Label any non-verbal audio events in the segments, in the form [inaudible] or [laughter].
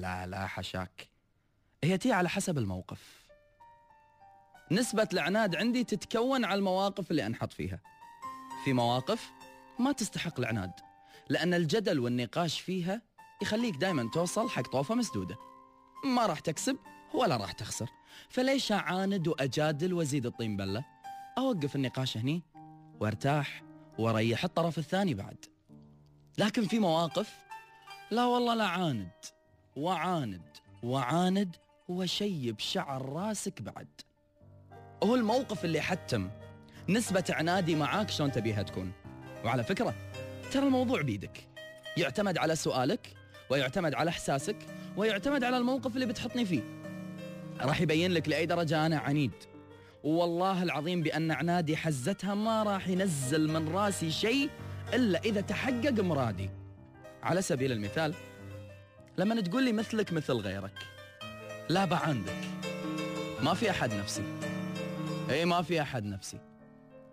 لا لا حشاك. هي تي على حسب الموقف. نسبة العناد عندي تتكون على المواقف اللي أنحط فيها. في مواقف ما تستحق العناد لأن الجدل والنقاش فيها يخليك دائما توصل حق طوفة مسدودة. ما راح تكسب ولا راح تخسر. فليش أعاند وأجادل وأزيد الطين بلة؟ أوقف النقاش هني وأرتاح وأريح الطرف الثاني بعد. لكن في مواقف لا والله لا عاند وعاند وعاند وشيب شعر راسك بعد. هو الموقف اللي حتم نسبة عنادي معاك شلون تبيها تكون. وعلى فكرة ترى الموضوع بيدك. يعتمد على سؤالك ويعتمد على إحساسك ويعتمد على الموقف اللي بتحطني فيه. راح يبين لك لأي درجة أنا عنيد. والله العظيم بأن عنادي حزتها ما راح ينزل من راسي شيء إلا إذا تحقق مرادي. على سبيل المثال لما تقول لي مثلك مثل غيرك لا بعندك ما في أحد نفسي. إي ما في أحد نفسي.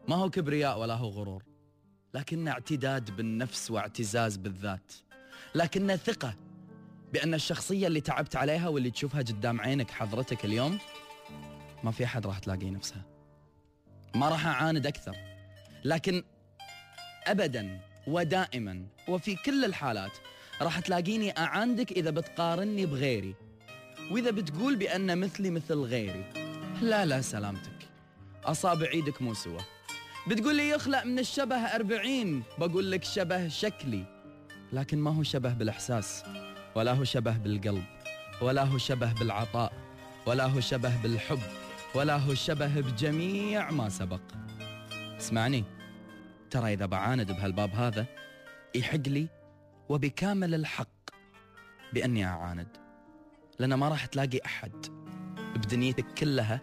ما هو كبرياء ولا هو غرور. لكن اعتداد بالنفس واعتزاز بالذات. لكن ثقة بأن الشخصية اللي تعبت عليها واللي تشوفها قدام عينك حضرتك اليوم ما في أحد راح تلاقي نفسها. ما راح أعاند أكثر. لكن أبدا ودائما وفي كل الحالات راح تلاقيني أعاندك إذا بتقارني بغيري وإذا بتقول بأن مثلي مثل غيري. لا لا سلامتك. أصابع إيدك مو سوا بتقول لي يخلق من الشبه أربعين. بقول لك شبه شكلي. لكن ما هو شبه بالإحساس ولا هو شبه بالقلب ولا هو شبه بالعطاء ولا هو شبه بالحب ولا هو شبه بجميع ما سبق. اسمعني ترى إذا بعاند بهالباب هذا يحق لي وبكامل الحق بأني أعاند. لأن ما راح تلاقي أحد بدنيتك كلها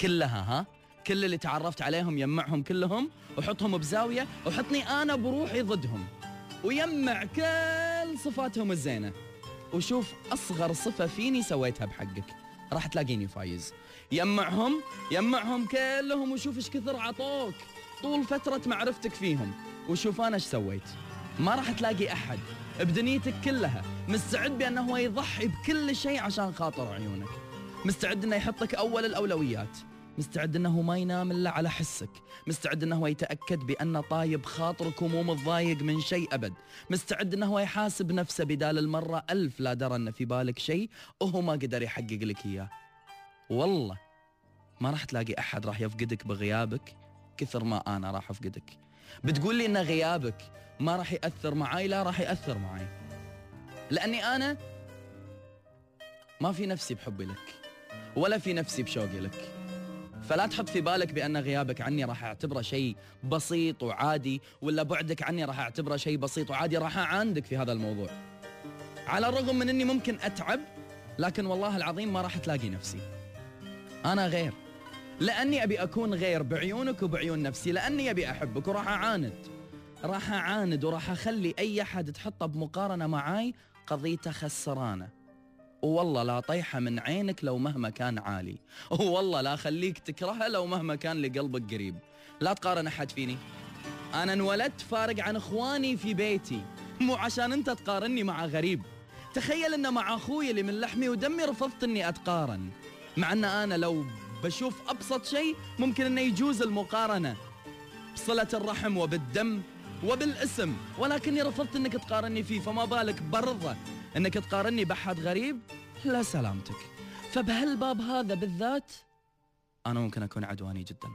كلها ها؟ كل اللي تعرفت عليهم يمعهم كلهم وحطهم بزاوية وحطني أنا بروحي ضدهم. ويمع كل صفاتهم الزينة. وشوف أصغر صفة فيني سويتها بحقك. راح تلاقيني فايز. يمعهم يمعهم كلهم وشوف إيش كثر عطوك. طول فترة معرفتك فيهم. وشوف أنا إيش سويت. ما راح تلاقي أحد بدنيتك كلها. مستعد بأنه هو يضحي بكل شيء عشان خاطر عيونك. مستعد أنه يحطك أول الأولويات. مستعد إنه ما ينام إلا على حسك. مستعد إنه يتأكد بان طايب خاطرك ومو متضايق من شيء أبد. مستعد إنه يحاسب نفسه بدال المرة ألف لا درى إن في بالك شيء وهو ما قدر يحقق لك إياه. والله ما راح تلاقي أحد راح يفقدك بغيابك كثر ما أنا راح أفقدك. بتقول لي إن غيابك ما راح يأثر معاي لا راح يأثر معاي. لأني أنا ما في نفسي بحبي لك ولا في نفسي بشوقي لك. فلا تحط في بالك بأن غيابك عني راح أعتبره شيء بسيط وعادي ولا بعدك عني راح أعتبره شيء بسيط وعادي. راح أعاندك في هذا الموضوع. على الرغم من أني ممكن أتعب لكن والله العظيم ما راح تلاقي نفسي. أنا غير. لأني أبي أكون غير بعيونك وبعيون نفسي لأني أبي أحبك وراح أعاند. راح أعاند وراح أخلي أي أحد تحطه بمقارنة معاي قضيته خسرانة. والله لا طيحة من عينك لو مهما كان عالي. والله لا خليك تكرهها لو مهما كان لقلبك قريب. لا تقارن أحد فيني. أنا انولدت فارق عن إخواني في بيتي. مو عشان أنت تقارني مع غريب. تخيل أن مع أخوي اللي من لحمي ودمي رفضت أني أتقارن. مع أن أنا لو بشوف أبسط شيء ممكن أنه يجوز المقارنة. بصلة الرحم وبالدم وبالاسم. ولكني رفضت أنك تقارني فيه فما بالك برضه إنك تقارني بحد غريب؟ لا سلامتك. فبهالباب هذا بالذات؟ أنا ممكن أكون عدواني جدا.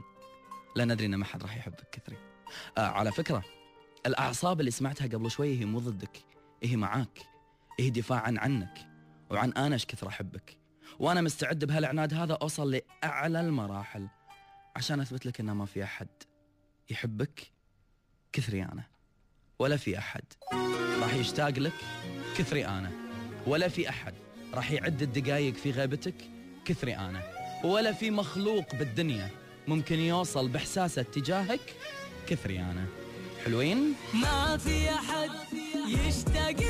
لا ندري إن ما حد راح يحبك كثري. آه على فكرة الأعصاب اللي سمعتها قبل شوي هي مو ضدك هي معاك هي دفاعا عنك وعن أنا إيش كثر أحبك. وأنا مستعد بهالعناد هذا أوصل لأعلى المراحل. عشان أثبت لك إنه ما في أحد يحبك كثري أنا ولا في أحد راح يشتاق لك كثري أنا ولا في أحد راح يعد الدقايق في غيبتك كثري أنا ولا في مخلوق بالدنيا ممكن يوصل بإحساسه تجاهك كثري أنا حلوين؟ ما في أحد يشتاق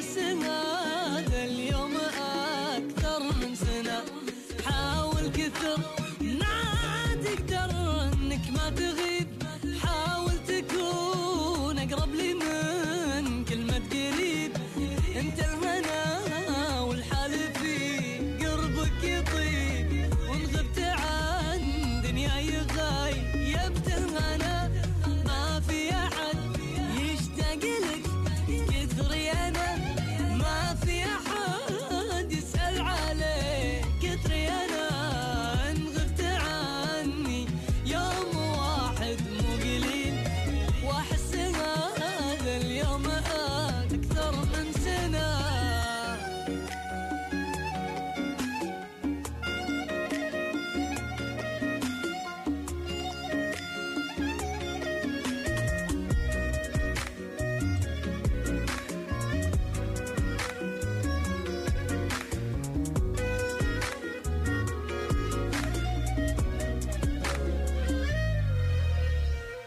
الحسن هذا اليوم أكثر من سنة. حاول كثر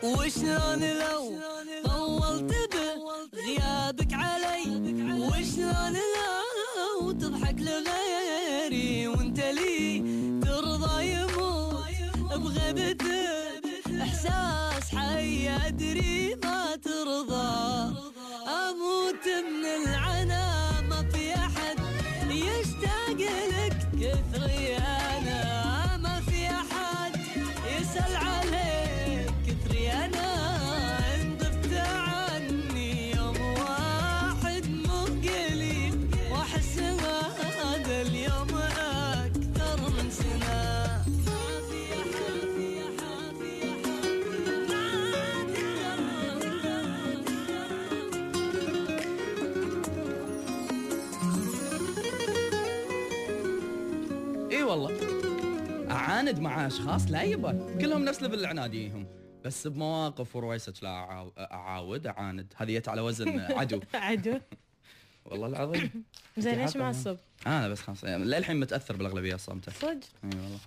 وشلون لو طولت بغيابك علي؟ وشلون لو تضحك لغيري وانت لي ترضى يموت بغيبتك؟ إحساس حي أدري اعاند مع أشخاص لا يبا كلهم نفس ليفل العناديهم. بس بمواقف ورويسك لا أعاود أعاند. هذه جت على وزن [laughs] عدو. عدو. والله العظيم. [laughs] زين إيش حاطة- معصب؟ أنا بس خمسة أيام للحين متأثر بالأغلبية الصامته صدق؟ إي والله.